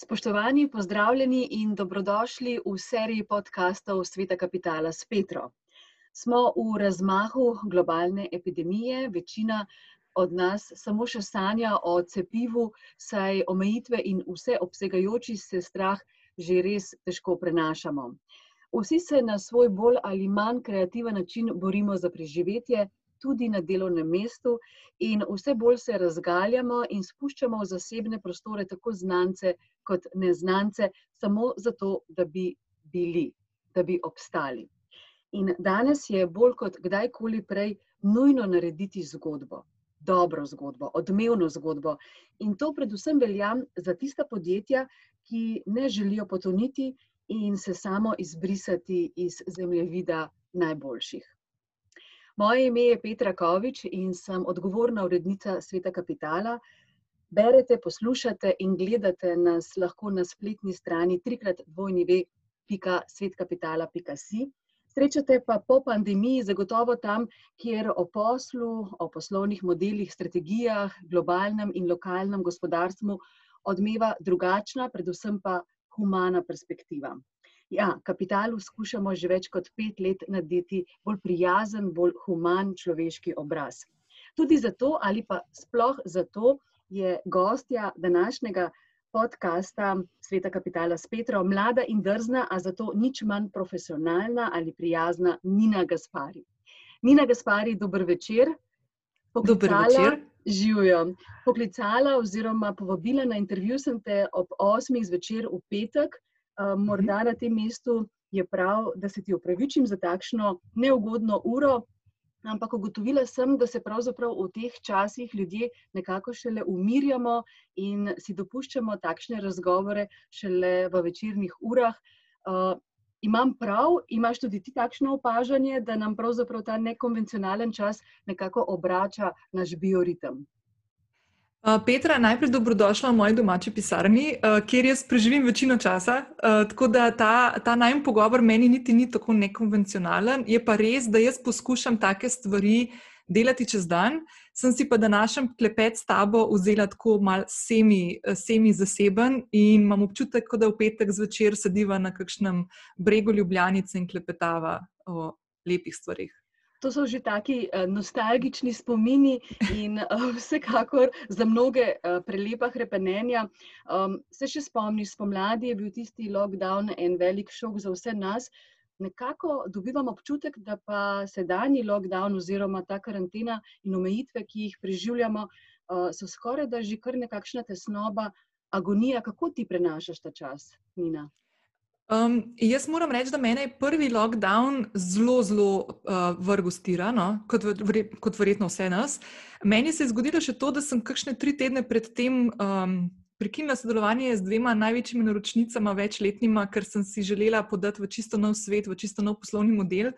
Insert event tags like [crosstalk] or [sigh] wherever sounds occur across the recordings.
Spoštovani, pozdravljeni in dobrodošli v seriji podkastov Sveta kapitala s Petro. Smo v razmahu globalne epidemije, večina od nas samo še sanja o cepivu, saj omejitve in vse obsegajoči se strah že res težko prenašamo. Vsi se na svoj bolj ali manj kreativen način borimo za preživetje, tudi na delovnem mestu, in vse bolj se razgaljamo in spuščamo v zasebne prostore, tako znance kot neznance, samo zato, da bi bili, da bi obstali. In danes je bolj kot kdajkoli prej nujno narediti zgodbo, dobro zgodbo, odmevno zgodbo. In to predvsem velja za tista podjetja, ki ne želijo potoniti in se samo izbrisati iz zemljevida najboljših. Moje ime je Petra Kovič in sem odgovorna urednica Sveta kapitala. Berete, poslušate in gledate nas lahko na spletni strani trikrat dvojni ve.svetkapitala.si. Srečate pa po pandemiji zagotovo tam, kjer o poslu, o poslovnih modelih, strategijah, globalnem in lokalnem gospodarstvu odmeva drugačna, predvsem pa humana perspektiva. Ja, kapitalu skušamo že več kot pet let nadeti bolj prijazen, bolj human človeški obraz. Tudi zato, ali pa sploh zato, je gostja današnjega podcasta Sveta kapitala s Petro, mlada in drzna, a zato nič manj profesionalna ali prijazna Nina Gaspari. Nina Gaspari, dober večer. Dober večer. Živijo. Poklicala oziroma povabila na intervju sem te ob osmih zvečer v petek, morda na tem mestu je prav, da se ti opravičim za takšno neugodno uro, ampak ugotovila sem, da se pravzaprav v teh časih ljudje nekako šele umirjamo in si dopuščamo takšne razgovore šele v večernih urah. Imam prav, imaš tudi ti takšno opažanje, da nam pravzaprav ta nekonvencionalen čas nekako obrača naš bioritem? Petra, najprej dobrodošla v moji domači pisarni, kjer jaz preživim večino časa. Tako da ta, ta najmen pogovor meni niti ni tako nekonvencionalen. Je pa res, da jaz poskušam take stvari delati čez dan. Sem si pa današnji klepet s tabo vzela tako mal semi, semi zaseben in imam občutek, da v petek zvečer sediva na kakšnem bregu Ljubljanice in klepetava o lepih stvarih. To so že taki nostalgični spomini in [laughs] vsekakor za mnoge prelepa hrepenenja. Se še spomniš, spomladi je bil tisti lockdown en velik šok za vse nas. Nekako dobivam občutek, da pa sedanji lockdown oziroma ta karantena in omejitve, ki jih preživljamo, so skoraj da že kar nekakšna tesnoba, agonija. Kako ti prenašaš ta čas, Nina? Um, jaz moram reči, da me je prvi lockdown zelo, zelo uh, vrgel stira, no? kot, kot verjetno vse nas. Meni se je zgodilo še to, da sem kakšne tri tedne predtem um, prekinila sodelovanje z dvema največjima naročnicama, večletnima, ker sem si želela podati v čisto nov svet, v čisto nov poslovni model.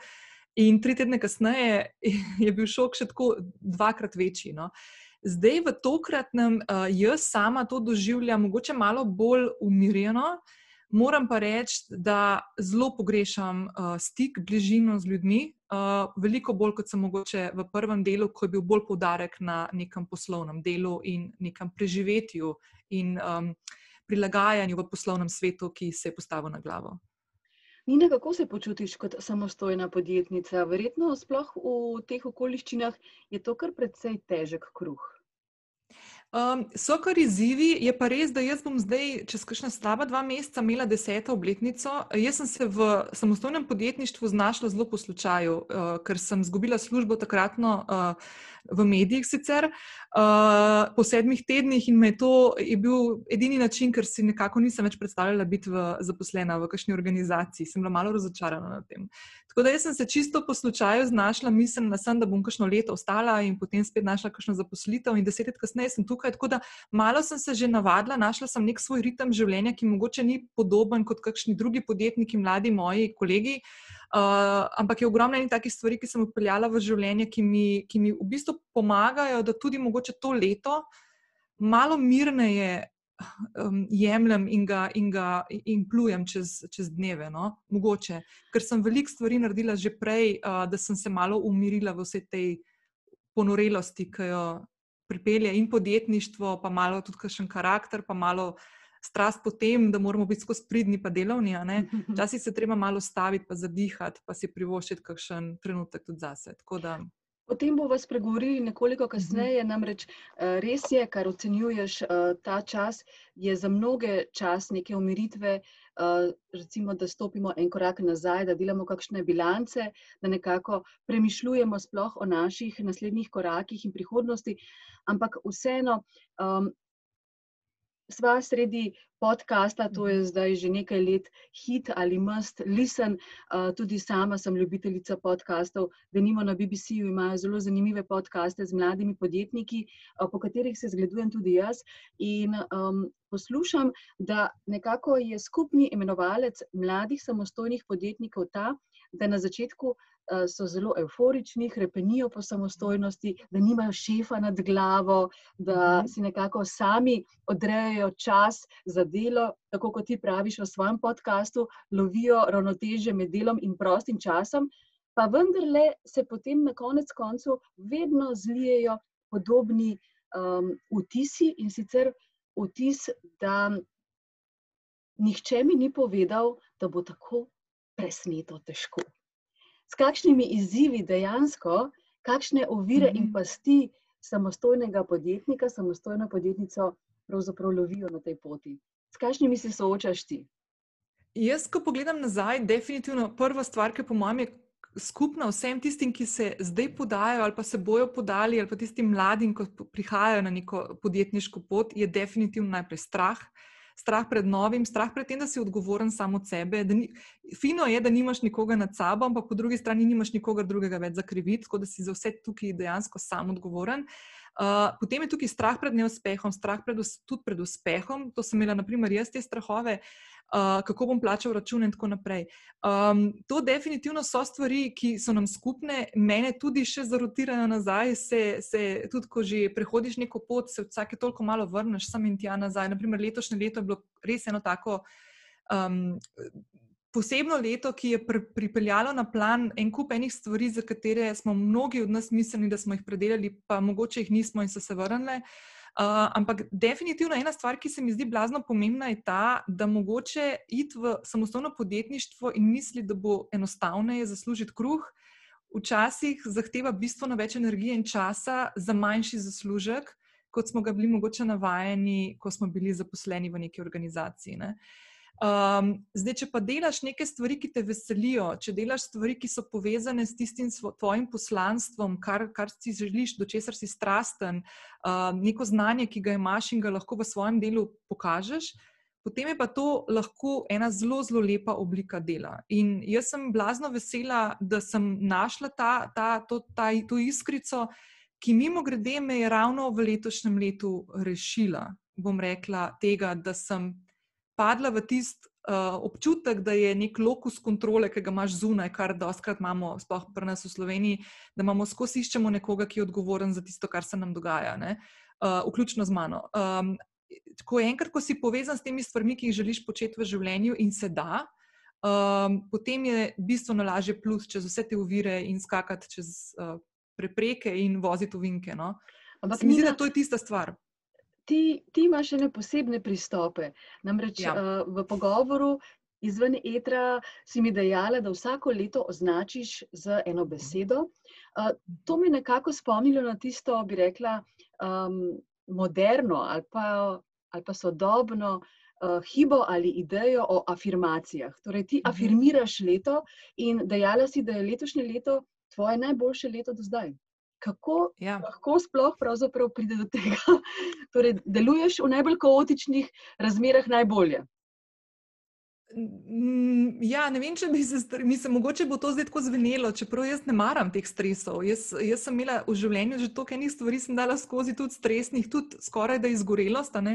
In tri tedne kasneje je bil šok še tako dvakrat večji. No? Zdaj, v tokratnem, uh, jaz sama to doživljam, mogoče malo bolj umirjeno. Moram pa reči, da zelo pogrešam uh, stik, bližino z ljudmi, uh, veliko bolj kot sem mogoče v prvem delu, ko je bil bolj poudarek na nekem poslovnem delu in nekem preživetju in um, prilagajanju v poslovnem svetu, ki se je postavil na glavo. Nina, kako se počutiš kot samostojna podjetnica? Verjetno, sploh v teh okoliščinah, je to kar precej težek kruh. Um, so kar izzivi, je pa res, da jaz bom zdaj, čez kakšna slaba dva meseca, imela deseto obletnico. Jaz sem se v samostojnem podjetništvu znašla zelo po slučaju, uh, ker sem izgubila službo takratno. Uh, v medijih, sicer uh, po sedmih tednih, in me je to je bil edini način, ker si nekako nisem več predstavljala biti v, zaposlena v kakšni organizaciji. Sem bila malo razočarana nad tem. Tako da sem se čisto po slučaju znašla, mislila sem, da bom kakšno leto ostala in potem spet našla kakšno zaposlitev, in deset let kasneje sem tukaj. Tako da malo sem se že navadila, našla sem nek svoj ritem življenja, ki mogoče ni podoben kot kakšni drugi podjetniki, mladi moji kolegi. Uh, ampak je ogromno enih takih stvari, ki sem jih upeljala v življenje, ki mi, ki mi v bistvu pomagajo, da tudi mogoče to leto malo mirneje um, jemljem in ga, in ga in plujem čez, čez dneve. No? Mogoče, ker sem veliko stvari naredila že prej, uh, da sem se malo umirila v vse tej ponorelosti, ki jo pripelje in podjetništvo, pa malo tudi kakšen karakter, pa malo strast po tem, da moramo biti skozi pridni, pa delovni. [laughs] Včasih se treba malo staviti, pa zadihati, pa si privoščiti kakšen trenutek tudi zase. O tem bomo spregovorili nekoliko kasneje. Namreč eh, res je, kar ocenjuješ eh, ta čas, je za mnoge čas neke umiritve, eh, recimo, da stopimo en korak nazaj, da delamo kakšne bilance, da nekako premišljujemo sploh o naših naslednjih korakih in prihodnosti. Ampak vseeno, ehm, sva sredi podcasta, to je mhm. zdaj že nekaj let hit ali must listen. Tudi sama sem ljubiteljica podcastov, da nimo na BBC-ju imajo zelo zanimive podcaste z mladimi podjetniki, po katerih se zgledujem tudi jaz. In um, poslušam, da nekako je skupni imenovalec mladih samostojnih podjetnikov ta, da na začetku Eh, so zelo euforični, krepenijo po samostojnosti, da nimajo šefa nad glavo, da mhm. si nekako sami odrejajo čas za delo, tako kot ti praviš v svojem podkastu, lovijo ravnoteže med delom in prostim časom, pa vendarle se potem na konec koncu vedno zlijejo podobni um, vtisi in sicer vtis, da nihče mi ni povedal, da bo tako presneto težko s kakšnimi izzivi dejansko, kakšne ovire in mhm. pasti samostojnega podjetnika, samostojno podjetnico pravzaprav lovijo na tej poti. S kakšnimi se soočaš ti? Jaz, ko pogledam nazaj, definitivno prva stvar, ki po mojem je skupna vsem tistim, ki se zdaj podajo ali pa se bojo podali, ali pa tistim mladim, ki prihajajo na neko podjetniško pot, je definitivno najprej strah. Uh, strah pred novim, strah pred tem, da si odgovoren samo od sebe. Ni, fino je, da nimaš nikoga nad sabo, ampak po drugi strani nimaš nikogar drugega več za kriviti, tako da si za vse tukaj dejansko sam odgovoren. Uh, potem je tukaj strah pred neuspehom, strah pred, tudi pred uspehom. To sem imela, naprimer, jaz te strahove. Uh, uh, kako bom plačal račune, in tako naprej. Um, to definitivno so stvari, ki so nam skupne, mene tudi še zarotirajo nazaj. Se, se, tudi, ko že prehodiš neko pot, se vsake toliko malo vrneš sem in tja nazaj. Naprimer, letošnje leto je bilo res eno tako. Um, Posebno leto, ki je pri, pripeljalo na plan en kup enih stvari, za katere smo mnogi od nas mislili, da smo jih predelali, pa mogoče jih nismo in so se vrnili. Uh, Uh, ampak definitivno ena stvar, ki se mi zdi blazno pomembna, je ta, da mogoče iti v samostojno podjetništvo in misli, da bo enostavneje zaslužiti kruh, včasih zahteva bistveno več energije in časa za manjši zaslužek, kot smo ga bili mogoče navajeni, ko smo bili zaposleni v neki organizaciji. Ne? Uh, Um, zdaj, če pa delaš neke stvari, ki te veselijo, če delaš stvari, ki so povezane s tistim tvojim poslanstvom, kar, kar si želiš, do česar si strasten, um, neko znanje, ki ga imaš in ga lahko v svojem delu pokažeš, potem je pa to lahko ena zelo, zelo lepa oblika dela. In jaz sem blazno vesela, da sem našla ta, ta, to, ta, to iskrico, ki mimo grede me je ravno v letošnjem letu rešila. Bom rekla tega, da sem padla v tisti uh, občutek, da je nek lokus kontrole, ki ga imaš zunaj, kar doskrat imamo, sploh pri nas v Sloveniji, da imamo skozi iščemo nekoga, ki je odgovoren za tisto, kar se nam dogaja, uh, vključno z mano. Um, ko enkrat, ko si povezan s temi stvarmi, ki jih želiš početi v življenju in se da. Um, potem je bistveno lažje plus čez vse te ovire in skakati čez uh, prepreke in voziti uvinke. No? Ampak mislim, da to je tista stvar ti, ti imaš ene posebne pristope. Namreč ja. uh, v pogovoru izven etra si mi dejala, da vsako leto označiš z eno besedo. Uh, to mi je nekako spomnilo na tisto, bi rekla, um, moderno ali pa, ali pa sodobno. Uh, hibo ali idejo o afirmacijah. Torej, ti mhm. afirmiraš leto in dejala si, da je letošnje leto tvoje najboljše leto do zdaj kako ja. lahko sploh pride do tega, [laughs] torej, deluješ v najbolj kaotičnih razmerah najbolje. Ja, ne vem, če bi se, mislim, mogoče bo to zdaj tako zvenelo, čeprav jaz ne maram teh stresov. Jaz, jaz sem imela v življenju že toliko enih stvari, sem dala skozi tudi stresnih, tudi skoraj da izgorelost, uh,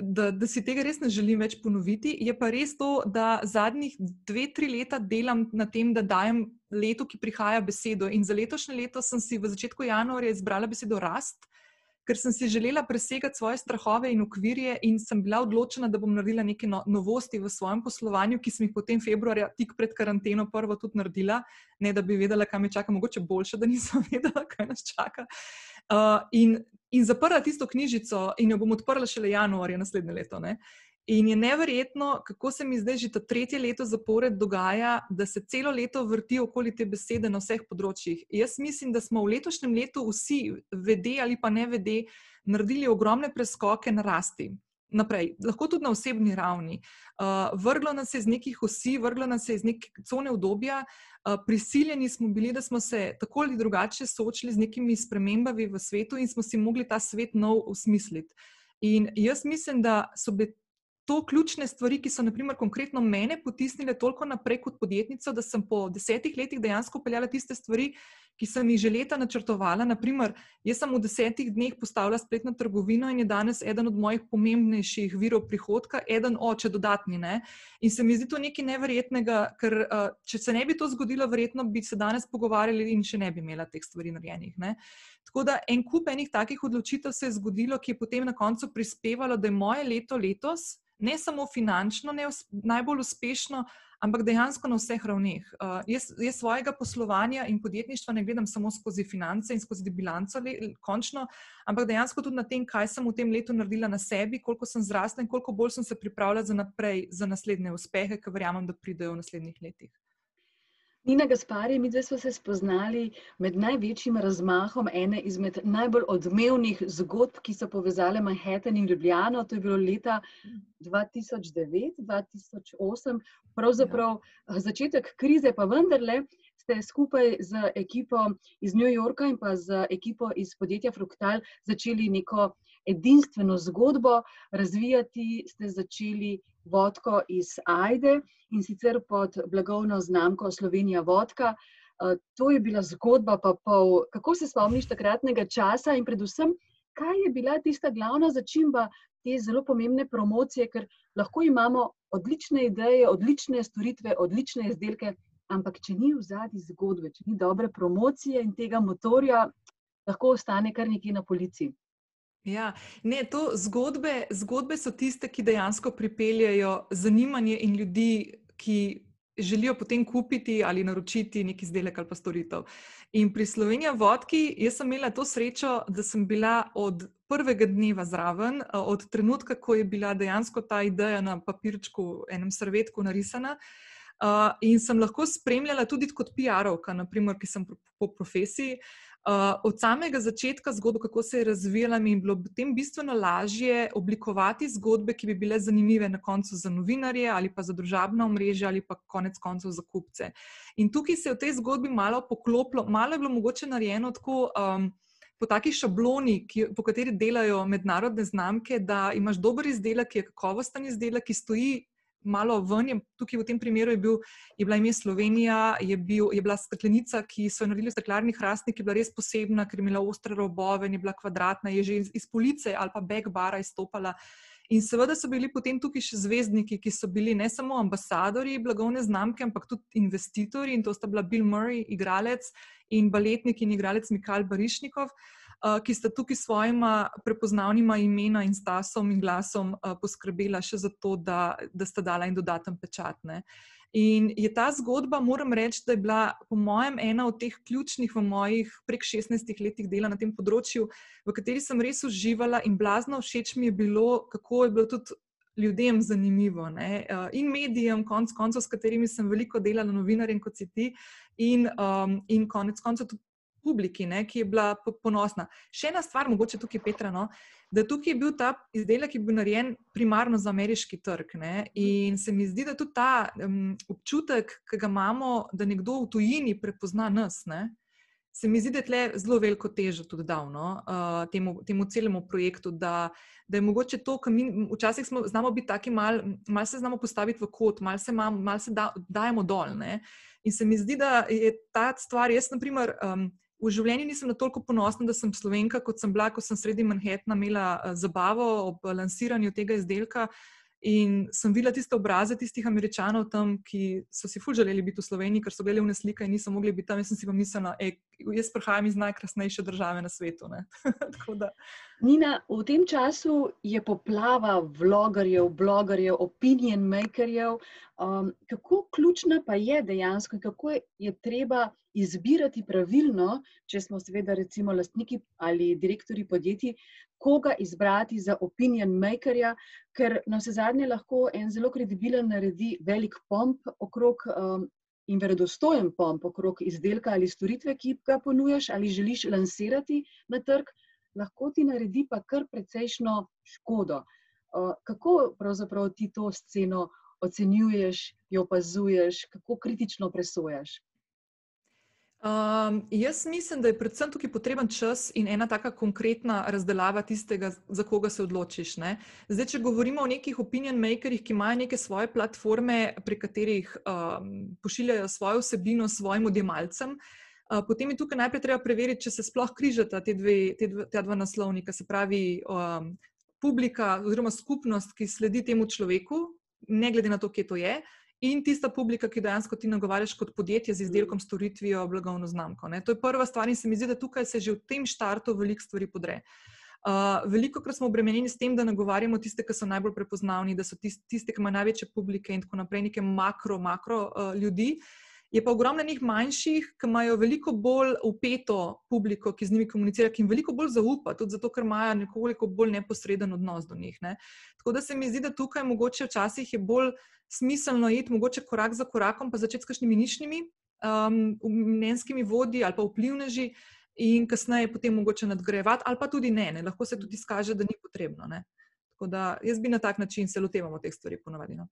da, da si tega res ne želim več ponoviti. Je pa res to, da zadnjih dve, tri leta delam na tem, da dajem letu, ki prihaja, besedo. In za letošnje leto sem si v začetku januarja izbrala besedo rast ker sem si želela presegati svoje strahove in ukvirje, in sem bila odločena, da bom naredila neke no novosti v svojem poslovanju, ki sem jih potem februarja, tik pred karanteno, prvo tudi naredila, ne da bi vedela, kaj me čaka, mogoče boljše, da nisem [laughs] vedela, kaj nas čaka. Uh, in in zaprla tisto knjižico, in jo bom odprla šele januarja naslednje leto. Ne? In je neverjetno, kako se mi zdaj že to tretje leto zapored dogaja, da se celo leto vrti okoli te besede na vseh področjih. Jaz mislim, da smo v letošnjem letu vsi, vede ali pa ne vede, naredili ogromne preskoke na rasti naprej, lahko tudi na osebni ravni. Uh, vrglo nas je iz nekih osi, vrglo nas je iz neke cone obdobja, uh, prisiljeni smo bili, da smo se tako ali drugače soočili z nekimi spremembami v svetu in smo si mogli ta svet nov usmisliti. In jaz mislim, da so bile to ključne stvari, ki so, naprimer, konkretno mene potisnile toliko naprej kot podjetnico, da sem po desetih letih dejansko peljala tiste stvari, ki sem jih že leta načrtovala. Naprimer, jaz sem v desetih dneh postavila spletno trgovino in je danes eden od mojih pomembnejših virov prihodka, eden oče dodatni. Ne? In se mi zdi to nekaj neverjetnega, ker če se ne bi to zgodilo, verjetno bi se danes pogovarjali in še ne bi imela teh stvari narejenih. Ne? Tako da en kup enih takih odločitev se je zgodilo, ki je potem na koncu prispevalo, da je moje leto letos ne samo finančno ne najbolj uspešno, ampak dejansko na vseh ravneh. Uh, jaz, jaz svojega poslovanja in podjetništva ne gledam samo skozi finance in skozi bilanco, le, končno, ampak dejansko tudi na tem, kaj sem v tem letu naredila na sebi, koliko sem zrasla in koliko bolj sem se pripravljala za naprej, za naslednje uspehe, ki verjamem, da pridejo v naslednjih letih. Nina Gaspari, mi dve smo se spoznali med največjim razmahom ene izmed najbolj odmevnih zgodb, ki so povezale Manhattan in Ljubljano. To je bilo leta 2009-2008, pravzaprav ja. začetek krize, pa vendarle ste skupaj z ekipo iz New Yorka in pa z ekipo iz podjetja Fruktal začeli neko edinstveno zgodbo razvijati, ste začeli vodko iz Ajde in sicer pod blagovno znamko Slovenija vodka. Eh, to je bila zgodba, pa pol. Kako se spomniš takratnega časa in predvsem, kaj je bila tista glavna začimba te zelo pomembne promocije, ker lahko imamo odlične ideje, odlične storitve, odlične izdelke, ampak če ni v zadnji zgodbe, če ni dobre promocije in tega motorja, lahko ostane kar nekaj na policiji. Ja, ne, to zgodbe, zgodbe so tiste, ki dejansko pripeljajo zanimanje in ljudi, ki želijo potem kupiti ali naročiti neki izdelek ali pa storitev. In pri Sloveniji vodki, jaz sem imela to srečo, da sem bila od prvega dneva zraven, od trenutka, ko je bila dejansko ta ideja na papirčku, enem servetku narisana. Uh, in sem lahko spremljala tudi kot PR-ovka, ki sem po profesiji. Uh, Uh, od samega začetka zgodbe, kako se je razvijala, mi je bilo potem bistveno lažje oblikovati zgodbe, ki bi bile zanimive na koncu za novinarje ali pa za družabna omrežja ali pa konec koncev za kupce. In tukaj se je v tej zgodbi malo poklopilo, malo je bilo mogoče narejeno tako. Um, Po taki šabloni, ki, po kateri delajo mednarodne znamke, da imaš dober izdelek, ki je kakovosten izdelek, ki stoji malo ven. Je, tukaj v tem primeru je, bil, je bila ime Slovenija, je, bil, je bila steklenica, ki so jo naredili v steklarni hrastnik, ki je bila res posebna, ker je imela ostre robove, je bila kvadratna, je že iz, iz police ali pa backbara izstopala. In seveda so bili potem tukaj še zvezdniki, ki so bili ne samo ambasadori blagovne znamke, ampak tudi investitorji. In to sta bila Bill Murray, igralec, in baletnik in igralec Mikhail Barišnikov. Eh, ki sta tukaj s svojima prepoznavnima imena in stasom in glasom eh, poskrbela še za to, da, da sta dala in dodaten pečatne. In je ta zgodba, moram reči, da je bila, po mojem, ena od teh ključnih v mojih prek 16 letih dela na tem področju, v kateri sem res uživala in blazno všeč mi je bilo, kako je bilo tudi ljudem zanimivo. Ne? Eh, in medijem, konc koncev, s katerimi sem veliko delala, novinarjem kot si ti, in, um, in konec koncev tudi publiki, ne, ki je bila ponosna. Še ena stvar, mogoče tukaj Petra, no, da tukaj je bil ta izdelek, ki je bil narejen primarno za ameriški trg. Ne, in se mi zdi, da tudi ta um, občutek, ki ga imamo, da nekdo v tujini prepozna nas. Ne, Se mi zdi, da je tle zelo veliko težo tudi dal no, uh, temu, temu celemu projektu, da, da je mogoče to, kar mi včasih smo, znamo biti taki, malo mal se znamo postaviti v kot, malo se, mal, mal se da, dajemo dol. Ne. In se mi zdi, da je ta stvar, jaz, na primer, um, v življenju nisem na toliko ponosna, da sem slovenka, kot sem bila, ko sem sredi Manhattna imela uh, zabavo ob lansiranju tega izdelka. In sem videla tiste obraze tistih američanov tam, ki so si fulž želeli biti v Sloveniji, ker so gledali v neslike in niso mogli biti tam. Jaz sem si pa mislila, da jaz prihajam iz najkrasnejše države na svetu. [laughs] Nina, v tem času je poplava vlogerjev, blogerjev, opinion makerjev. Um, kako ključna pa je dejansko in kako je treba izbirati pravilno, če smo seveda recimo lastniki ali direktori podjetij, koga izbrati za opinion makerja, ker na vse zadnje lahko en zelo kredibilen naredi velik pomp okrog um, in verodostojen pomp okrog izdelka ali storitve, ki ga ponujaš ali želiš lansirati na trg, lahko ti naredi pa kar precejšno škodo. Uh, kako pravzaprav ti to sceno ocenjuješ, jo opazuješ, kako kritično presojaš? Um, jaz mislim, da je predvsem tukaj potreben čas in ena taka konkretna razdelava tistega, za koga se odločiš. Ne? Zdaj, če govorimo o nekih opinion makerjih, ki imajo neke svoje platforme, pri katerih um, pošiljajo svojo vsebino svojim odjemalcem, uh, potem je tukaj najprej treba preveriti, če se sploh križata te dve, te dve, te dva naslovnika, se pravi um, publika oziroma skupnost, ki sledi temu človeku, ne glede na to, kje to je. In tista publika, ki dejansko ti nagovarjaš kot podjetje z izdelkom, storitvijo, blagovno znamko. Ne. To je prva stvar, in se mi zdi, da tukaj se že v tem štartu veliko stvari podre. Uh, veliko krat smo obremenjeni s tem, da nagovarjamo tiste, ki so najbolj prepoznavni, da so tiste, tiste ki imajo največje publike in tako naprej, neke makro, makro uh, ljudi. Uh, Je pa ogromno njih manjših, ki imajo veliko bolj upeto publiko, ki z njimi komunicira, ki jim veliko bolj zaupa, tudi zato, ker imajo nekoliko bolj neposreden odnos do njih. Ne. Tako da se mi zdi, da tukaj mogoče včasih je bolj smiselno iti mogoče korak za korakom, pa začeti s kakšnimi nišnimi um, mnenjskimi vodji ali pa vplivneži in kasneje potem mogoče nadgrajevati, ali pa tudi ne, ne. lahko se tudi izkaže, da ni potrebno. Ne. Tako da jaz bi na tak način se lotevamo teh stvari ponovadi. No.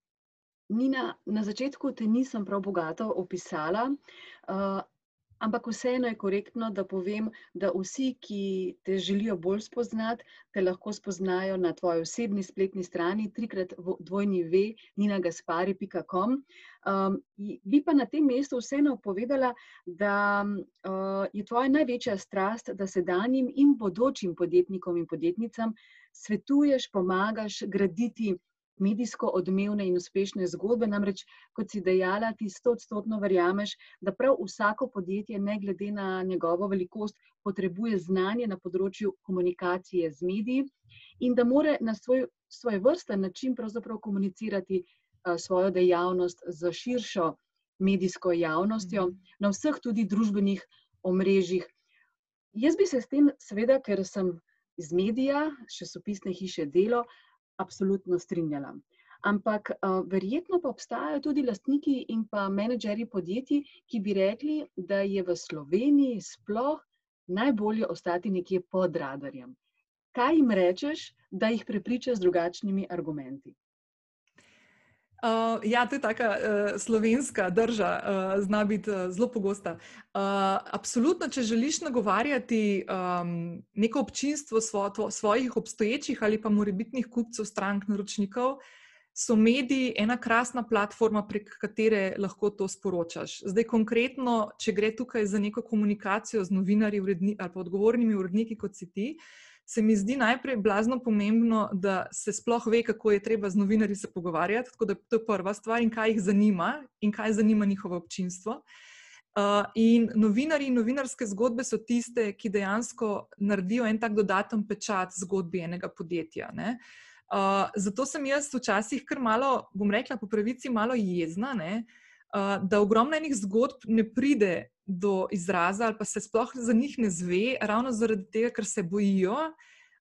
Nina, na začetku te nisem prav bogato opisala, uh, ampak vseeno je korektno, da povem, da vsi, ki te želijo bolj spoznati, te lahko spoznajo na tvoji osebni spletni strani, trikrat dvojni ve, ninagaspari.com. Um, bi pa na tem mestu vseeno povedala, da uh, je tvoja največja strast, da sedanjim in bodočim podjetnikom in podjetnicam svetuješ, pomagaš graditi medijsko odmevne in uspešne zgodbe. Namreč, kot si dejala, ti stotstotno verjameš, da prav vsako podjetje, ne glede na njegovo velikost, potrebuje znanje na področju komunikacije z mediji in da more na svoj, svoj vrsten način komunicirati uh, svojo dejavnost z širšo medijsko javnostjo mm na vseh tudi družbenih omrežjih. Jaz bi se s tem, seveda, ker sem iz medija, še sopisne hiše delo, absolutno strinjala. Ampak uh, verjetno pa obstajajo tudi lastniki in pa menedžeri podjetij, ki bi rekli, da je v Sloveniji sploh najbolje ostati nekje pod radarjem. Kaj jim rečeš, da jih prepričaš z drugačnimi argumenti? Uh, ja, to je taka uh, slovenska drža, uh, zna biti uh, zelo pogosta. Uh, absolutno, če želiš nagovarjati um, neko občinstvo svo, tvo, svojih obstoječih ali pa morebitnih kupcev, strank, naročnikov, so mediji ena krasna platforma, prek katere lahko to sporočaš. Zdaj, konkretno, če gre tukaj za neko komunikacijo z novinarji uredni, ali pa odgovornimi uredniki, kot si ti. Uh, se mi zdi najprej blazno pomembno, da se sploh ve, kako je treba z novinarji se pogovarjati. Tako da to je prva stvar in kaj jih zanima in kaj zanima njihovo občinstvo. Uh, in novinari in novinarske zgodbe so tiste, ki dejansko naredijo en tak dodaten pečat zgodbi enega podjetja. Uh, zato sem jaz včasih kar malo, bom rekla, po pravici, malo jezna, uh, da ogromno enih zgodb ne pride do izraza, ali pa se sploh za njih ne zve, ravno zaradi tega, ker se bojijo.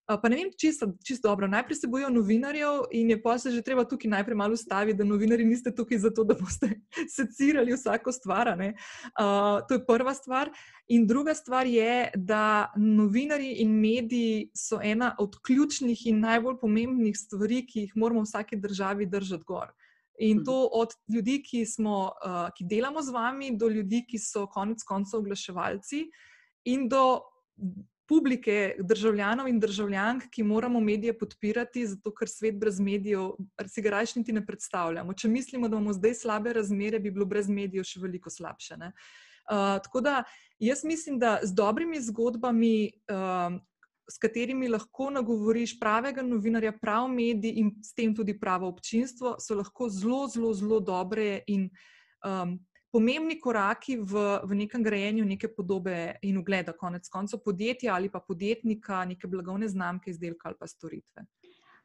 Pa ne vem, čisto čist dobro. Najprej se bojijo novinarjev, in je pa se že treba tukaj najprej malo ustaviti, da novinari niste tukaj zato, da boste [laughs] secirali vsako stvar. Uh, to je prva stvar. In druga stvar je, da novinari in mediji so ena od ključnih in najbolj pomembnih stvari, ki jih moramo v vsaki državi držati gor. Uh, In to mhm. od ljudi, ki, smo, uh, ki delamo z vami, do ljudi, ki so konec koncev oglaševalci, in do publike, državljanov in državljank, ki moramo medije podpirati, zato ker svet brez medijev, si ga rajš niti ne predstavljamo. Če mislimo, da imamo zdaj slabe razmere, bi bilo brez medijev še veliko slabše. Uh, tako da jaz mislim, da z dobrimi zgodbami uh, s katerimi lahko nagovoriš pravega novinarja, prav medij in s tem tudi pravo občinstvo, so lahko zelo, zelo, zelo dobre in um, pomembni koraki v, v nekem grajenju neke podobe in ugleda, konec koncev podjetja ali pa podjetnika, neke blagovne znamke, izdelka ali pa storitve.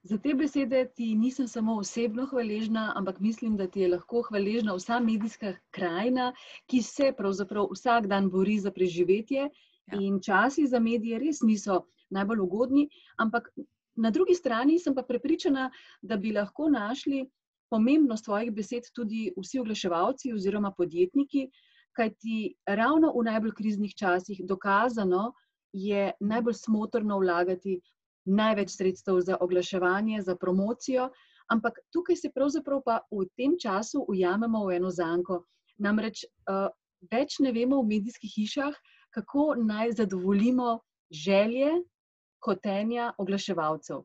Za te besede ti nisem samo osebno hvaležna, ampak mislim, da ti je lahko hvaležna vsa medijska krajina, ki se pravzaprav vsak dan bori za preživetje. Ja. In časi za medije res niso najbolj ugodni, ampak na drugi strani sem pa prepričana, da bi lahko našli pomembnost tvojih besed tudi vsi oglaševalci oziroma podjetniki, kajti ravno v najbolj kriznih časih dokazano je najbolj smotrno vlagati največ sredstev za oglaševanje, za promocijo, ampak tukaj se pravzaprav pa v tem času ujamemo v eno zanko. Namreč uh, več ne vemo v medijskih hišah, kako naj zadovoljimo želje, hotenja oglaševalcev.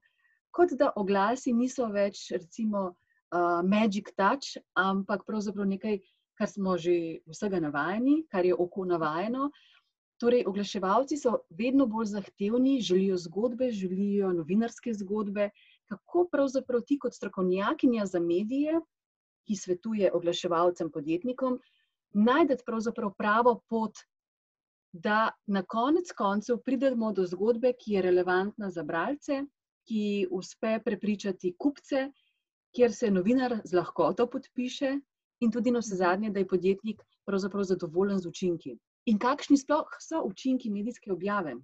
Kot da oglasi niso več, recimo, uh, magic touch, ampak pravzaprav nekaj, kar smo že vsega navajeni, kar je oko navajeno. Torej, oglaševalci so vedno bolj zahtevni, želijo zgodbe, želijo novinarske zgodbe. Kako pravzaprav ti, kot strokovnjakinja za medije, ki svetuje oglaševalcem, podjetnikom, najdete pravzaprav pravo pot, da na konec koncev pridemo do zgodbe, ki je relevantna za bralce, ki uspe prepričati kupce, kjer se novinar z lahkoto podpiše, in tudi na vse zadnje, da je podjetnik pravzaprav zadovoljen z učinki. In kakšni sploh so učinki medijske objave?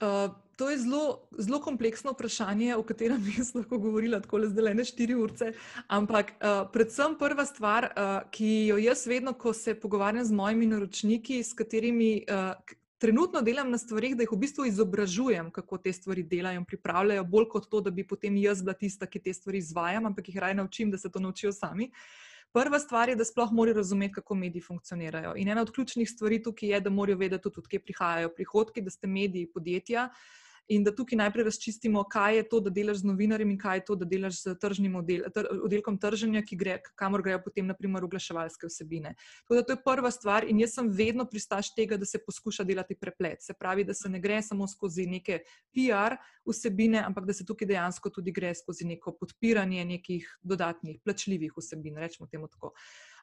Uh, to je zelo, zelo kompleksno vprašanje, o katerem [laughs] bi jaz lahko govorila tako le zdaj, ne štiri ure. Ampak uh, predvsem prva stvar, uh, ki jo jaz vedno, ko se pogovarjam z mojimi naročniki, s katerimi uh, trenutno delam na stvarih, da jih v bistvu izobražujem, kako te stvari delajo in pripravljajo, bolj kot to, da bi potem jaz bila tista, ki te stvari izvajam, ampak jih raje naučim, da se to naučijo sami. Uh, Prva stvar je, da sploh morajo razumeti, kako mediji funkcionirajo. In ena od ključnih stvari tukaj je, da morajo vedeti tudi, odkje prihajajo prihodki, da ste mediji podjetja. Uh, in da tukaj najprej razčistimo, kaj je to, da delaš z novinarjem in kaj je to, da delaš z tržnim odel, tr, oddelkom trženja, gre, kamor grejo potem naprimer oglaševalske vsebine. Tako da to je prva stvar in jaz sem vedno pristaš tega, da se poskuša delati preplet. Se pravi, da se ne gre samo skozi neke PR vsebine, ampak da se tukaj dejansko tudi gre skozi neko podpiranje nekih dodatnih plačljivih vsebin, rečemo temu tako.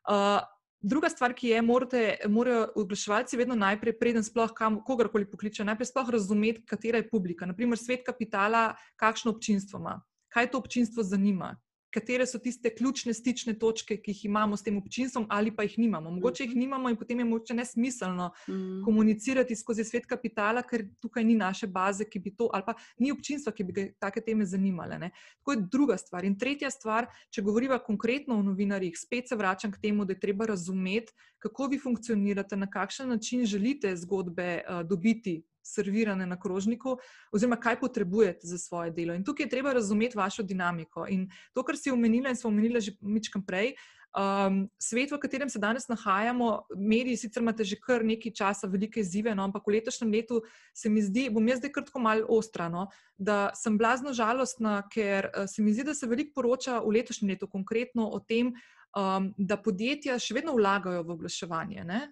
Uh, Druga stvar, ki je, morate, morajo oglaševalci vedno najprej, preden sploh kam, kogarkoli pokličejo, najprej sploh razumeti, katera je publika. Naprimer, svet kapitala, kakšno občinstvo ima, kaj to občinstvo zanima, katere so tiste ključne stične točke, ki jih imamo s tem občinstvom, ali pa jih nimamo. Mogoče jih mhm. nimamo in potem je mogoče nesmiselno mm. komunicirati skozi svet kapitala, ker tukaj ni naše baze, ki bi to, ali pa ni občinstva, ki bi ga take teme zanimale. Ne. To je druga stvar. In tretja stvar, če govorimo konkretno o novinarjih, spet se vračam k temu, da je treba razumeti, kako vi funkcionirate, na kakšen način želite zgodbe uh, dobiti servirane na krožniku, oziroma kaj potrebujete za svoje delo. In tukaj je treba razumeti vašo dinamiko. In to, kar si omenila in smo omenili že nekaj prej. Um, svet, v katerem se danes nahajamo, mediji sicer imate že kar nekaj časa, velike izzive, no, ampak v letošnjem letu se mi zdi, bom jaz zdaj kratko malo ostrano, da sem blazno žalostna, ker uh, se mi zdi, da se veliko poroča v letošnjem letu konkretno o tem, um, da podjetja še vedno vlagajo v oglaševanje. Uh,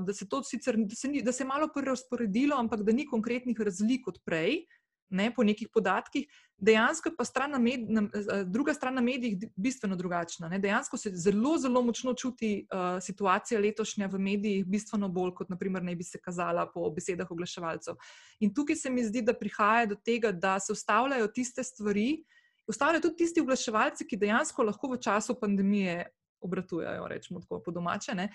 da se to sicer, da se, ni, da se je malo prerasporedilo, ampak da ni konkretnih razlik od prej, ne, po nekih podatkih, dejansko pa stran med, na, druga stran na medijih bistveno drugačna. Ne. Dejansko se zelo, zelo močno čuti uh, situacija letošnja v medijih, bistveno bolj kot naprimer ne bi se kazala po besedah oglaševalcev. In tukaj se mi zdi, da prihaja do tega, da se ustavljajo tiste stvari. Ustavljajo tudi tisti oglaševalci, ki dejansko lahko v času pandemije obratujejo, rečemo tako po domače. Ne?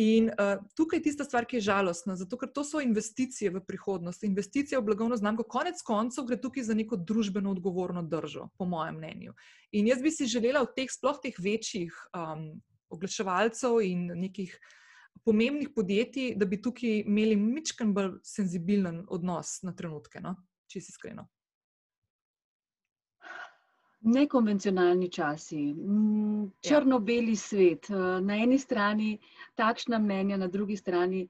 In uh, tukaj je tista stvar, ki je žalostna, zato ker to so investicije v prihodnost, investicije v blagovno znamko. Konec koncev gre tukaj za neko družbeno odgovorno držo, po mojem mnenju. In jaz bi si želela od teh, sploh teh večjih um, oglaševalcev in nekih. Pomembnih podjetij, da bi tukaj imeli mičken bolj senzibilen odnos na trenutke, no? če si iskreno. Nekonvencionalni časi, mm, ja. črno-beli svet, eh, na eni strani takšna mnenja, na drugi strani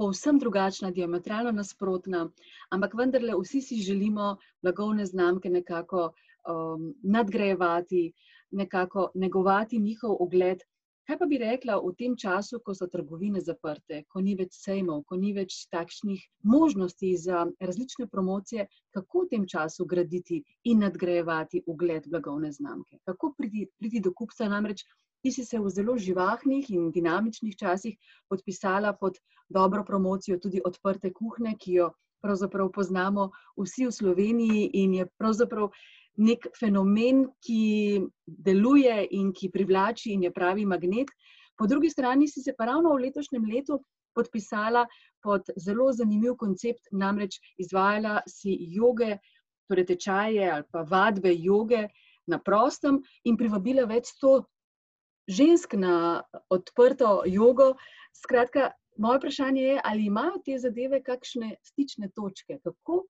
povsem drugačna, diametralno nasprotna, ampak vendarle vsi si želimo blagovne znamke nekako um, nadgrajevati, nekako negovati njihov ogled Kaj pa bi rekla v tem času, ko so trgovine zaprte, ko ni več sejmov, ko ni več takšnih možnosti za različne promocije, kako v tem času graditi in nadgrajevati ugled blagovne znamke? Kako priti, priti do kupca? Namreč ti si se v zelo živahnih in dinamičnih časih podpisala pod dobro promocijo tudi odprte kuhne, ki jo pravzaprav poznamo vsi v Sloveniji in je pravzaprav nek fenomen, ki deluje in ki privlači in je pravi magnet. Po drugi strani si se pa ravno v letošnjem letu podpisala pod zelo zanimiv koncept, namreč izvajala si joge, torej tečaje ali pa vadbe joge na prostem in privabila več sto žensk na odprto jogo. Skratka, moje vprašanje je, ali imajo te zadeve kakšne stične točke, kako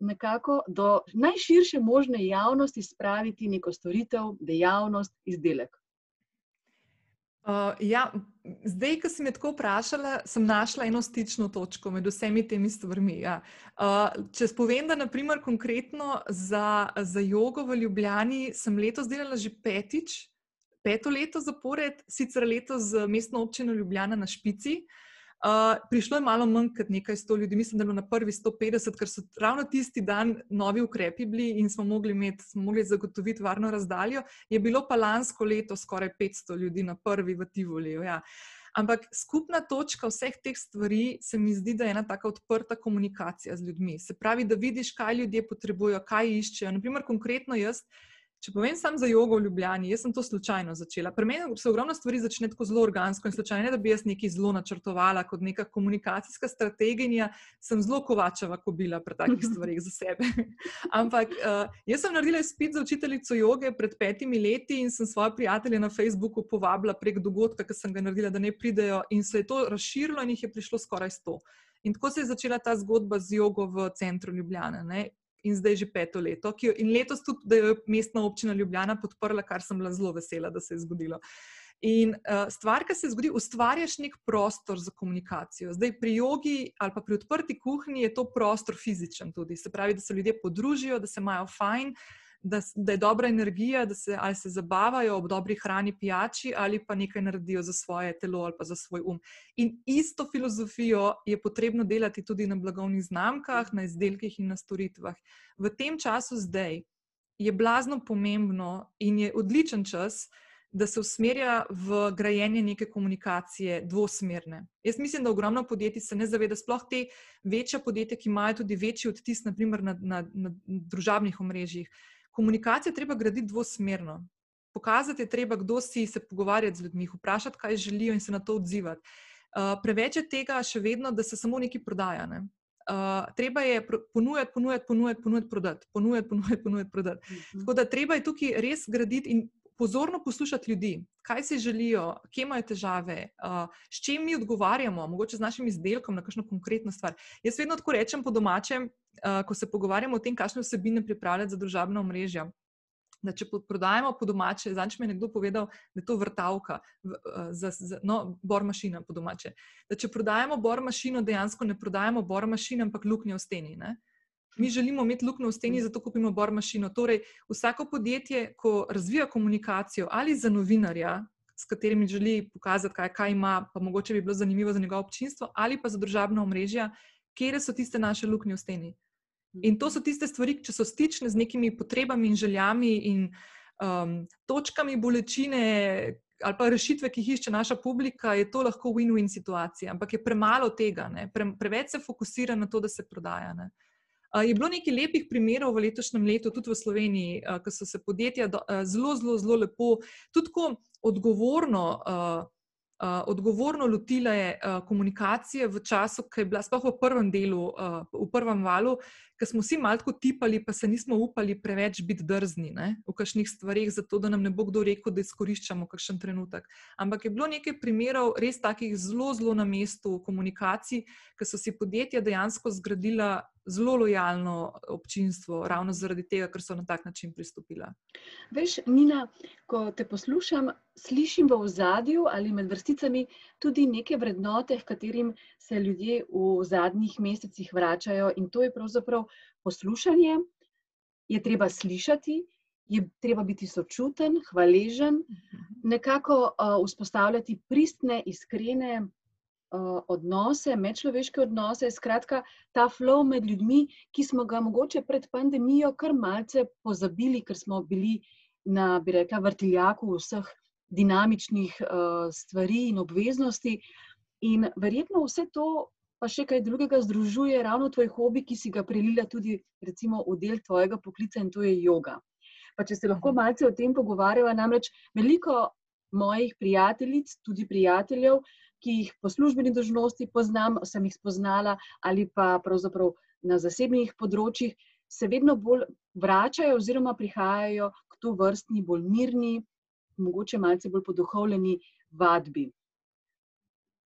nekako do najširše možne javnosti spraviti neko storitev, dejavnost, izdelek. Uh, ja, zdaj, ko si me tako vprašala, sem našla eno stično točko med vsemi temi stvarmi. Ja. Uh, če spovem, da naprimer konkretno za, za jogo v Ljubljani sem letos delala že petič, peto leto zapored, sicer letos z mestno občino Ljubljana na Špici. Uh, prišlo je malo manj kot nekaj sto ljudi, mislim, da je bilo na prvi 150, ker so ravno tisti dan novi ukrepi bili in smo mogli, imeti, smo mogli zagotoviti varno razdaljo. Je bilo pa lansko leto skoraj 500 ljudi na prvi v Tivoliu. Ja. Ampak skupna točka vseh teh stvari se mi zdi, da je ena tako odprta komunikacija z ljudmi. Se pravi, da vidiš, kaj ljudje potrebujejo, kaj iščejo. Naprimer, konkretno jaz. Če povem samo za jogo v Ljubljani, jaz sem to slučajno začela. Pri meni se ogromno stvari začne tako zelo organsko in slučajno, ne da bi jaz nekaj zelo načrtovala kot neka komunikacijska strategija, sem zelo kovačeva, ko bila pri takih [laughs] stvarih za sebe. [laughs] Ampak uh, jaz sem naredila spit za učiteljico joge pred petimi leti in sem svoje prijatelje na Facebooku povabila prek dogodka, ki sem ga naredila, da ne pridejo in se je to razširilo in jih je prišlo skoraj sto. In tako se je začela ta zgodba z jogo v centru Ljubljana. Ne? In zdaj že peto leto. Jo, in letos tudi, da je mestna občina Ljubljana podprla, kar sem bila zelo vesela, da se je zgodilo. In uh, stvar, ki se zgodi, ustvarjaš nek prostor za komunikacijo. Zdaj, pri jogi ali pa pri odprti kuhinji je to prostor fizičen tudi. Se pravi, da se ljudje podružijo, da se imajo fajn, uh, da, da je dobra energija, da se, se zabavajo ob dobri hrani, pijači ali pa nekaj naredijo za svoje telo ali pa za svoj um. In isto filozofijo je potrebno delati tudi na blagovnih znamkah, na izdelkih in na storitvah. V tem času zdaj je blazno pomembno in je odličen čas. Da se usmerja v grajenje neke komunikacije dvosmerne. Jaz mislim, da ogromno podjetij se ne zaveda, sploh te večje podjetja, ki imajo tudi večji odtis, naprimer na, na, na družabnih omrežjih komunikacijo treba graditi dvosmerno. Pokazati je treba, kdo si se pogovarjati z ljudmi, vprašati, kaj želijo in se na to odzivati. Uh, preveč je tega še vedno, da se samo nekaj prodaja. Ne? Uh, treba je ponujati, ponujati, ponujati, ponujati, prodati. Ponujati, ponujati, ponujati, prodati. Uh mhm. -huh. Tako da treba je tukaj res graditi in pozorno poslušati ljudi, kaj si želijo, kje imajo težave, uh, s čim mi odgovarjamo, mogoče z našim izdelkom na kakšno konkretno stvar. Jaz vedno tako rečem po domačem, uh, ko se pogovarjamo o tem, kakšne vsebine pripravljati za družabno omrežje. Da če prodajemo po domače, zdaj mi je nekdo povedal, da je to vrtavka, za, za, no, bor mašina po domače. Da če prodajemo bor mašino, dejansko ne prodajemo bor mašino, ampak luknje v steni. Ne? Mi želimo imeti luknjo v steni, zato kupimo bor mašino. Torej, vsako podjetje, ko razvija komunikacijo ali za novinarja, s katerimi želi pokazati, kaj, kaj ima, pa mogoče bi bilo zanimivo za njegovo občinstvo, ali pa za državno omrežje, kje so tiste naše luknje v steni. In to so tiste stvari, če so stične z nekimi potrebami in željami in um, točkami bolečine. Ali pa rešitve, ki jih išče naša publika, je to lahko win-win situacija, ampak je premalo tega, Pre, preveč se fokusira na to, da se prodaja. Ne? Je bilo nekaj lepih primerov v letošnjem letu, tudi v Sloveniji, ko so se podjetja zelo, zelo, zelo lepo, tudi tako odgovorno uh, odgovorno lotila je, uh, komunikacije v času, ki je bila sploh v prvem delu, uh, v prvem valu, ki smo vsi malo tipali, pa se nismo upali preveč biti drzni ne, v kakšnih stvarih, zato da nam ne bo kdo rekel, da izkoriščamo kakšen trenutek. Ampak je bilo nekaj primerov res takih zelo, zelo na mestu komunikacij, ki so si podjetja dejansko zgradila zelo lojalno občinstvo, ravno zaradi tega, ker so na tak način pristopila. Veš, Nina, ko te poslušam, slišim v zadju ali med vrsticami tudi neke vrednote, katerim se ljudje v zadnjih mesecih vračajo, in to je pravzaprav poslušanje, je treba slišati. Je treba biti sočuten, hvaležen, mhm. nekako uh, vzpostavljati pristne, iskrene, uh, odnose, medčloveške odnose, skratka, ta flow med ljudmi, ki smo ga mogoče pred pandemijo kar malce pozabili, ker smo bili na, bi rekla, vrtiljaku vseh dinamičnih uh, stvari in obveznosti. In verjetno vse to pa še kaj drugega združuje, ravno tvoj hobi, ki si ga prelila tudi recimo, v del tvojega poklica in to je yoga. Pa če se lahko mhm. malce o tem pogovarjava, namreč veliko mojih prijateljic, tudi prijateljev, ki jih po službeni dožnosti poznam, sem jih spoznala ali pa pravzaprav na zasebnih področjih, se vedno bolj vračajo oziroma prihajajo k to vrstni, bolj mirni, mogoče malce bolj poduhovljeni vadbi.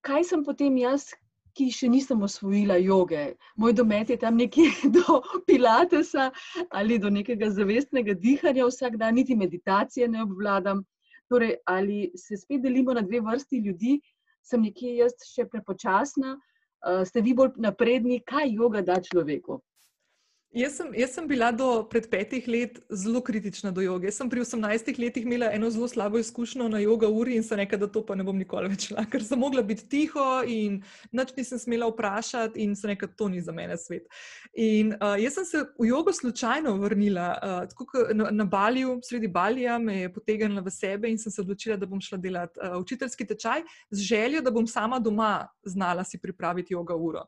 Kaj sem potem jaz, ki še nisem osvojila joge? Moj domet je tam nekje [laughs] do pilatesa ali do nekega zavestnega dihanja vsak dan, niti meditacije ne obvladam. Torej, ali se spet delimo na dve vrsti ljudi, sem nekje jaz še prepočasna, uh, ste vi bolj napredni, kaj joga da človeku? Jaz sem, jaz sem bila do pred petih let zelo kritična do joge. Jaz sem pri 18 letih imela eno zelo slabo izkušnjo na jogo uri in se nekaj, da to pa ne bom nikoli več šla, ker sem mogla biti tiho in nič nisem smela vprašati in se nekaj, to ni za mene svet. In uh, jaz sem se v jogo slučajno vrnila, uh, tako na, na Baliju, sredi Balija me je potegnila v sebe in sem se odločila, da bom šla delati uh, učiteljski tečaj z željo, da bom sama doma znala si pripraviti jogo uro.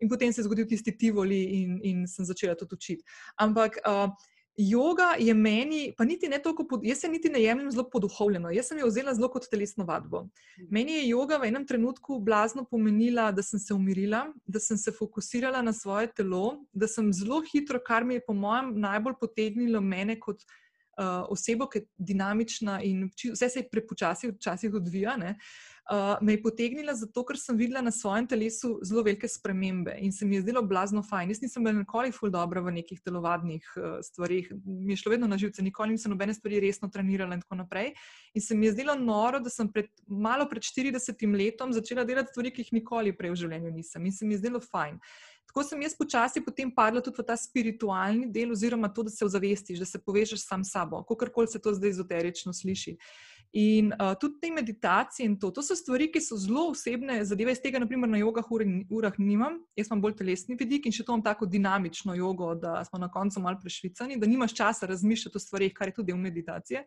In potem se je zgodil tisti tivoli, in, in sem začela to učiti. Ampak uh, yoga je meni, pa niti ne toliko, pod, jaz se niti ne jemljem zelo poduhovljeno, jaz sem jo vzela zelo kot telesno vadbo. Mhm. Meni je yoga v enem trenutku blazno pomenila, da sem se umirila, da sem se fokusirala na svoje telo, da sem zelo hitro, kar mi je po mojem najbolj potegnilo mene kot. Uh, osebo, ki je dinamična in vse se je prepočasi, včasih odvija. Uh, uh, me je potegnila zato, ker sem videla na svojem telesu zelo velike spremembe in se mi je zdelo blazno fajn. Jaz nisem bila nikoli ful dobro v nekih telovadnih uh, stvarih, mi je šlo vedno na živce, nikoli nisem nobene stvari resno trenirala in tako naprej. In se mi je zdelo noro, da sem pred, malo pred 40 letom začela delati stvari, ki jih nikoli prej v življenju nisem in se mi je zdelo fajn. Tako sem jaz počasi potem padla tudi v ta spiritualni del, oziroma to, da se ozavestiš, da se povežeš sam s sabo, kako koli se to zdaj ezoterično sliši. In uh, tudi te meditacije in to, to so stvari, ki so zelo osebne zadeve. Iz tega, naprimer, na jogah urah nimam, jaz imam bolj telesni vidik in še to imam tako dinamično jogo, da smo na koncu malo prešvicani, da nimaš časa razmišljati o stvarih, kar je tudi del meditacije.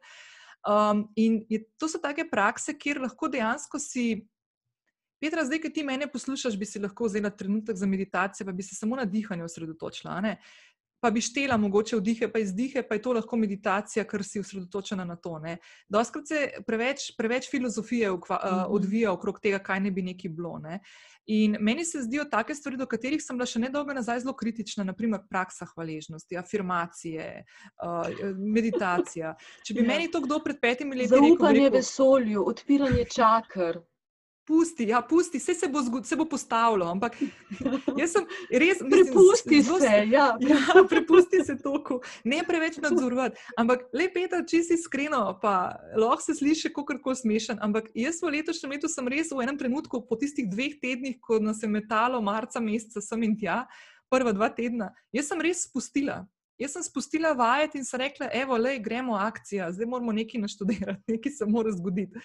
Um, in je, to so take prakse, kjer lahko dejansko si. Petra, zdaj, ki ti mene poslušaš, bi si lahko vzela trenutek za meditacijo, pa bi se samo na dihanje osredotočila. Pa bi štela mogoče vdihe, pa izdihe, pa je to lahko meditacija, ker si osredotočena na to. Doskrat se preveč, preveč filozofije ukva, uh, odvija okrog tega, kaj ne bi neki bilo. Ne? In meni se zdijo take stvari, do katerih sem bila še nedolgo nazaj zelo kritična, naprimer praksa hvaležnosti, afirmacije, uh, meditacija. Če bi ja. meni to kdo pred petimi leti rekel: Zaupanje vesolju, odpiranje čakr pusti, ja, pusti, vse se bo, zgod, se bo postavilo. Ampak jaz sem res. Prepusti mislim, se, ja. [laughs] ja. Prepusti se toku, ne preveč nadzorovati. Ampak le peta, če si iskreno, pa lahko se sliši kot kar smešen. Ampak jaz v letošnjem letu sem res v enem trenutku, po tistih dveh tednih, ko nas je metalo, marca, meseca, sem in tja, prva dva tedna, jaz sem res spustila. Jaz sem spustila vajeti in sem rekla, evo, le, gremo akcija, zdaj moramo nekaj naštudirati, [laughs] nekaj se mora zgoditi.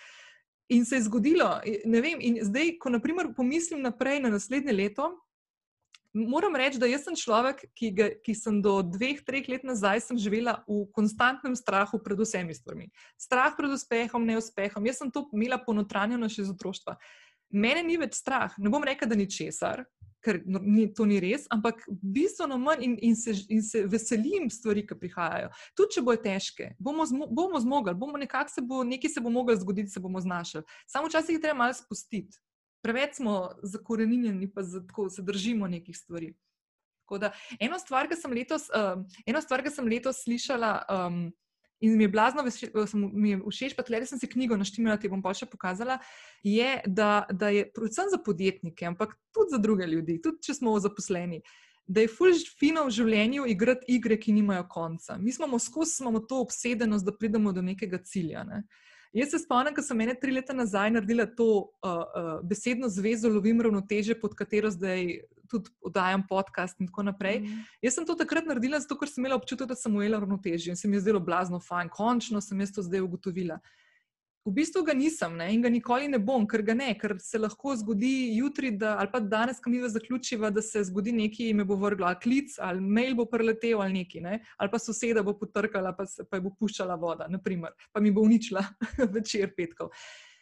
In se je zgodilo, vem, in zdaj, ko naprimer pomislim naprej na naslednje leto, moram reči, da sem človek, ki, ga, ki sem do dveh, treh let nazaj živela v konstantnem strahu pred vsemi stvarmi. Strah pred uspehom, neuspehom. Jaz sem to imela ponotranjeno še iz otroštva. Mene ni več strah, ne bom rekla, da ni česar, ker no, ni, to ni res, ampak bistveno manj in, in, se, in se veselim stvari, ki prihajajo. Tudi če bojo težke, bomo, zmo, bomo zmogli, bomo nekaj se bo, nekaj se bo moglo zgoditi, se bomo znašli. Samo včasih je treba malo spustiti. Preveč smo zakorenjeni, pa zato se držimo nekih stvari. Da, eno stvar, ki sem letos, uh, stvar, sem letos slišala. Um, In mi je blazno, mi je všeč, pa tudi sem si knjigo naštimila, ti bom pa še pokazala, je, da, da je predvsem za podjetnike, ampak tudi za druge ljudi, tudi če smo zaposleni, da je fulž fino v življenju igrati igre, ki nimajo konca. Mi smo skozi imamo to obsedenost, da pridemo do nekega cilja. Ne? Jaz se spomnim, ko sem ene tri leta nazaj naredila to uh, uh, besedno zvezo, lovim ravnoteže, pod katero zdaj tudi oddajam podcast in tako naprej. Mm. Jaz sem to takrat naredila, zato ker sem imela občutek, da sem ujela ravnotežje in se mi je zdelo blazno fajn, končno sem jaz to zdaj ugotovila. V bistvu ga nisem ne, in ga nikoli ne bom, ker ga ne, ker se lahko zgodi jutri da, ali pa danes, ko mi va zaključiva, da se zgodi nekaj in me bo vrgla klic ali mail bo preletel ali nekaj, ne, ali pa soseda bo potrkala, pa, se, pa je bo puščala voda, naprimer, pa mi bo uničila [laughs] večer petkov.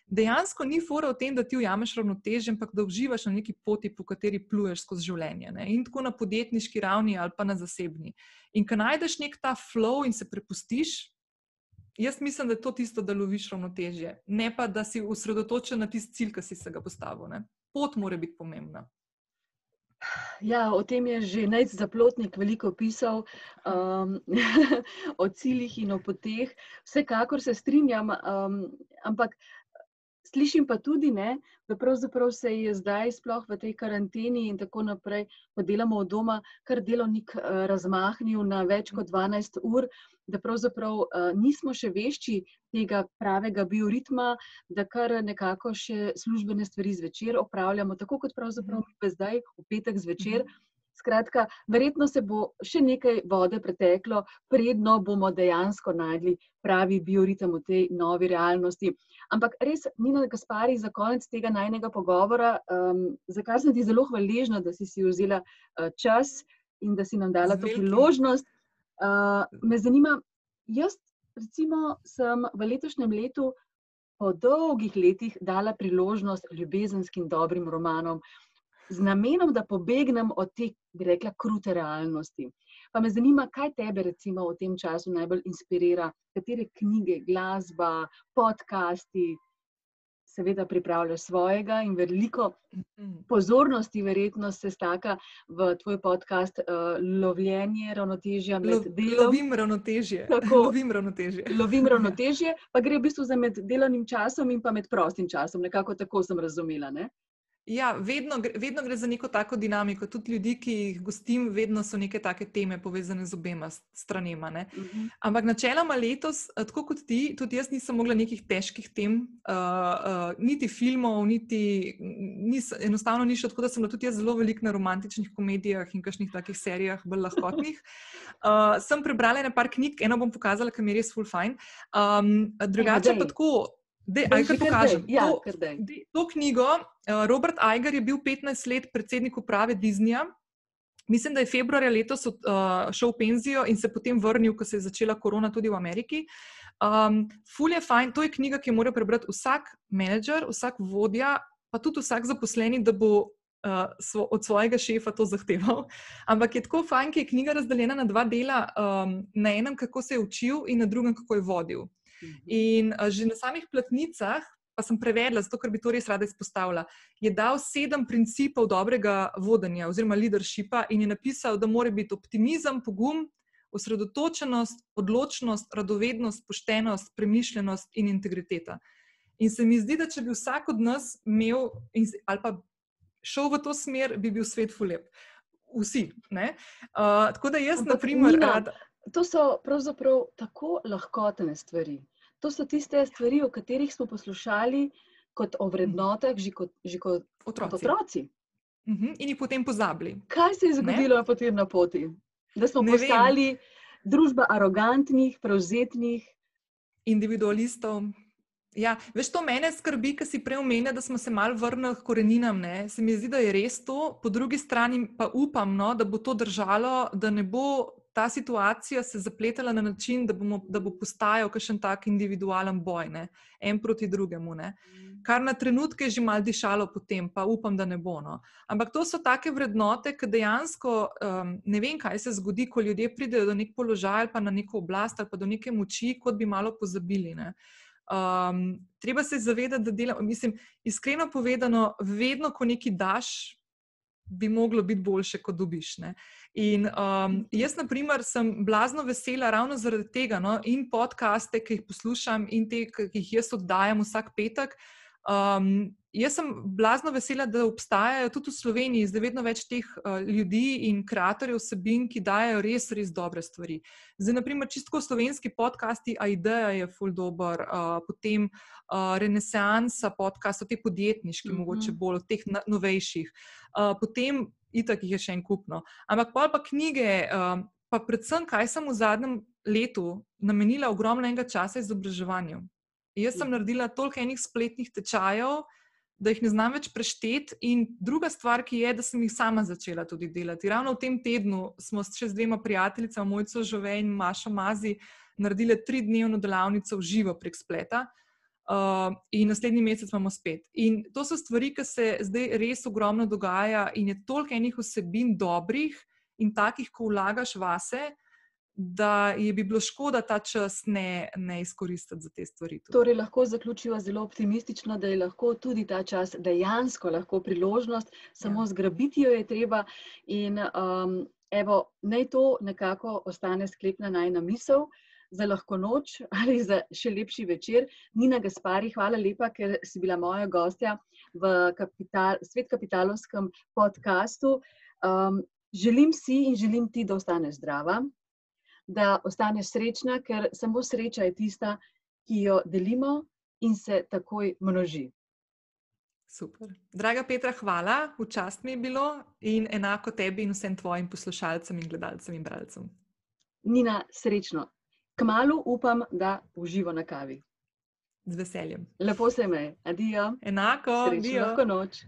Dejansko ni fora v tem, da ti ujameš ravnotežje, ampak da uživaš na neki poti, po kateri pluješ skozi življenje. Ne? In tako na podjetniški ravni ali pa na zasebni. In ko najdeš nek ta flow in se prepustiš, jaz mislim, da je to tisto, da loviš ravnotežje, ne pa da si usredotočen na tisti cilj, ki si se ga postavil. Ne? Pot mora biti pomembna. Ja, o tem je že Nec Zaplotnik veliko pisal, um, [laughs] o ciljih in o poteh. Vsekakor se strinjam, um, ampak slišim pa tudi, ne, da pravzaprav se je zdaj, sploh v tej karanteni in tako naprej, ko delamo od doma, kar delovnik uh, razmahnil na več kot 12 ur. Da pravzaprav uh, nismo še vešči tega pravega bioritma, da kar nekako še službene stvari zvečer opravljamo, tako kot pravzaprav mi zdaj, v petek zvečer. Skratka, verjetno se bo še nekaj vode preteklo, predno bomo dejansko najdli pravi bioritem v tej novi realnosti. Ampak res, Nina Gaspari, za konec tega najnega pogovora, um, za kar sem ti zelo hvaležna, da si si vzela uh, čas in da si nam dala to priložnost. Uh, me zanima, jaz recimo sem v letošnjem letu po dolgih letih dala priložnost ljubezenskim dobrim romanom z namenom, da pobegnem od te, bi rekla, krute realnosti. Pa me zanima, kaj tebe recimo v tem času najbolj inspirira, katere knjige, glasba, podcasti. Seveda, pripravljaš svojega, in veliko pozornosti, verjetno, se staka v tvoj podcast, uh, lovljenje ravnotežja med delom. Lovim ravnotežje. Tako, lovim ravnotežje. lovim [laughs] ravnotežje, pa gre v bistvu za med delovnim časom in pa med prostim časom. Nekako tako sem razumela. Ne? Ja, vedno, vedno gre za neko tako dinamiko. Tudi ljudi, ki jih gostim, vedno so neke take teme povezane z obema stranema. Uh Mhm. -huh. Ampak načeloma letos, tako kot ti, tudi jaz nisem mogla nekih težkih tem, uh, uh, niti filmov, niti nis, enostavno ni šlo tako, da sem bila tudi jaz zelo velik na romantičnih komedijah in kakšnih takih serijah, bolj lahkotnih. Uh, [laughs] sem prebrala nekaj knjig, eno bom pokazala, ker mi je res full fine. Um, drugače pa tako. Dej, aj, kar pokažem. Ja, to, de, to knjigo, uh, Robert Iger je bil 15 let predsednik uprave Disneyja. Mislim, da je februarja letos uh, šel v penzijo in se potem vrnil, ko se je začela korona tudi v Ameriki. Um, ful je fajn, to je knjiga, ki jo mora prebrati vsak menedžer, vsak vodja, pa tudi vsak zaposleni, da bo uh, svo, od svojega šefa to zahteval. [laughs] Ampak je tako fajn, ker je knjiga razdeljena na dva dela, um, na enem, kako se je učil, in na drugem, kako je vodil. In uh, že na samih platnicah, pa sem prevedla, zato ker bi to res rada izpostavila, je dal sedem principov dobrega vodenja oziroma leadershipa in je napisal, da mora biti optimizem, pogum, osredotočenost, odločnost, radovednost, poštenost, premišljenost in integriteta. In se mi zdi, da če bi vsak od nas imel in, ali pa šel v to smer, bi bil svet fulep. Vsi. Uh, tako da jaz, na primer, rada. To so pravzaprav tako lahkotne stvari. To so tiste stvari, o katerih smo poslušali kot o vrednotah, že kot, že kot otroci. Kot otroci. Uh -huh. In jih potem pozabili. Kaj se je zgodilo ne? potem na poti? Da smo ne postali vem. družba arogantnih, prevzetnih individualistov. Ja, veš, to mene skrbi, ker si prej omenil, da smo se malo vrnili k koreninam. Ne? Se mi zdi, da je res to, po drugi strani pa upam, no, da bo to držalo, da ne bo ta situacija se zapletala na način, da, bomo, da bo postajal kakšen tak individualen boj, ne? en proti drugemu. Ne? Kar na trenutke je že mal dišalo potem, pa upam, da ne bo. No? Ampak to so take vrednote, ki dejansko um, ne vem, kaj se zgodi, ko ljudje pridejo do nek položaj ali pa na neko oblast ali pa do neke moči, kot bi malo pozabili. Ne? Um, treba se zavedati, da delamo, mislim, iskreno povedano, vedno, ko nekaj daš, bi moglo biti boljše, kot dobiš. Ne? In um, jaz, na primer, sem blazno vesela ravno zaradi tega, no, in podcaste, ki jih poslušam, in te, ki jih jaz oddajam vsak petek. Um, jaz sem blazno vesela, da obstajajo tudi v Sloveniji zdaj vedno več teh uh, ljudi in ustvarjalcev vsebin, ki dajo res, res dobre stvari. Zdaj, naprimer, čisto slovenski podcasti, a ideja je full dobro, uh, potem uh, Renesansa podcast, te podjetniški, mm -hmm. mogoče bolj od teh novejših. Uh, potem itak jih je še en kupno. Ampak pa pa knjige, um, pa predvsem, kaj sem v zadnjem letu namenila ogromno časa izobraževanju. Jaz sem naredila toliko enih spletnih tečajev, da jih ne znam več prešteti. In druga stvar, ki je, da sem jih sama začela tudi delati. Ravno v tem tednu smo z dvema prijateljicama, Mojco Žove in Mašo Mazi, naredili tri dnevno delavnico v živo prek spleta. Uh, in naslednji mesec imamo spet. In to so stvari, ki se zdaj res ogromno dogaja, in je toliko enih vsebin dobrih in takih, ko vlagaš vase, da je bi bilo škoda ta čas ne, ne izkoristiti za te stvari. Tudi. Torej, lahko zaključiva zelo optimistično, da je lahko tudi ta čas dejansko lahko priložnost, samo ja. zgrabiti jo je treba. In um, evo, naj to nekako ostane sklepna najna misel za lahko noč [laughs] ali za še lepši večer. Nina Gaspari, hvala lepa, ker si bila moja gostja v kapital, Svet kapitalovskem podkastu. Um, želim si in želim ti, da ostaneš zdrava, da ostaneš srečna, ker samo sreča je tista, ki jo delimo in se takoj množi. Super. Draga Petra, hvala, včast mi je bilo in enako tebi in vsem tvojim poslušalcem in gledalcem in bralcem. Nina, srečno. Kmalu upam, da uživo na kavi. Z veseljem. Lepo se me, adijo. Enako, adijo. Lahko noč.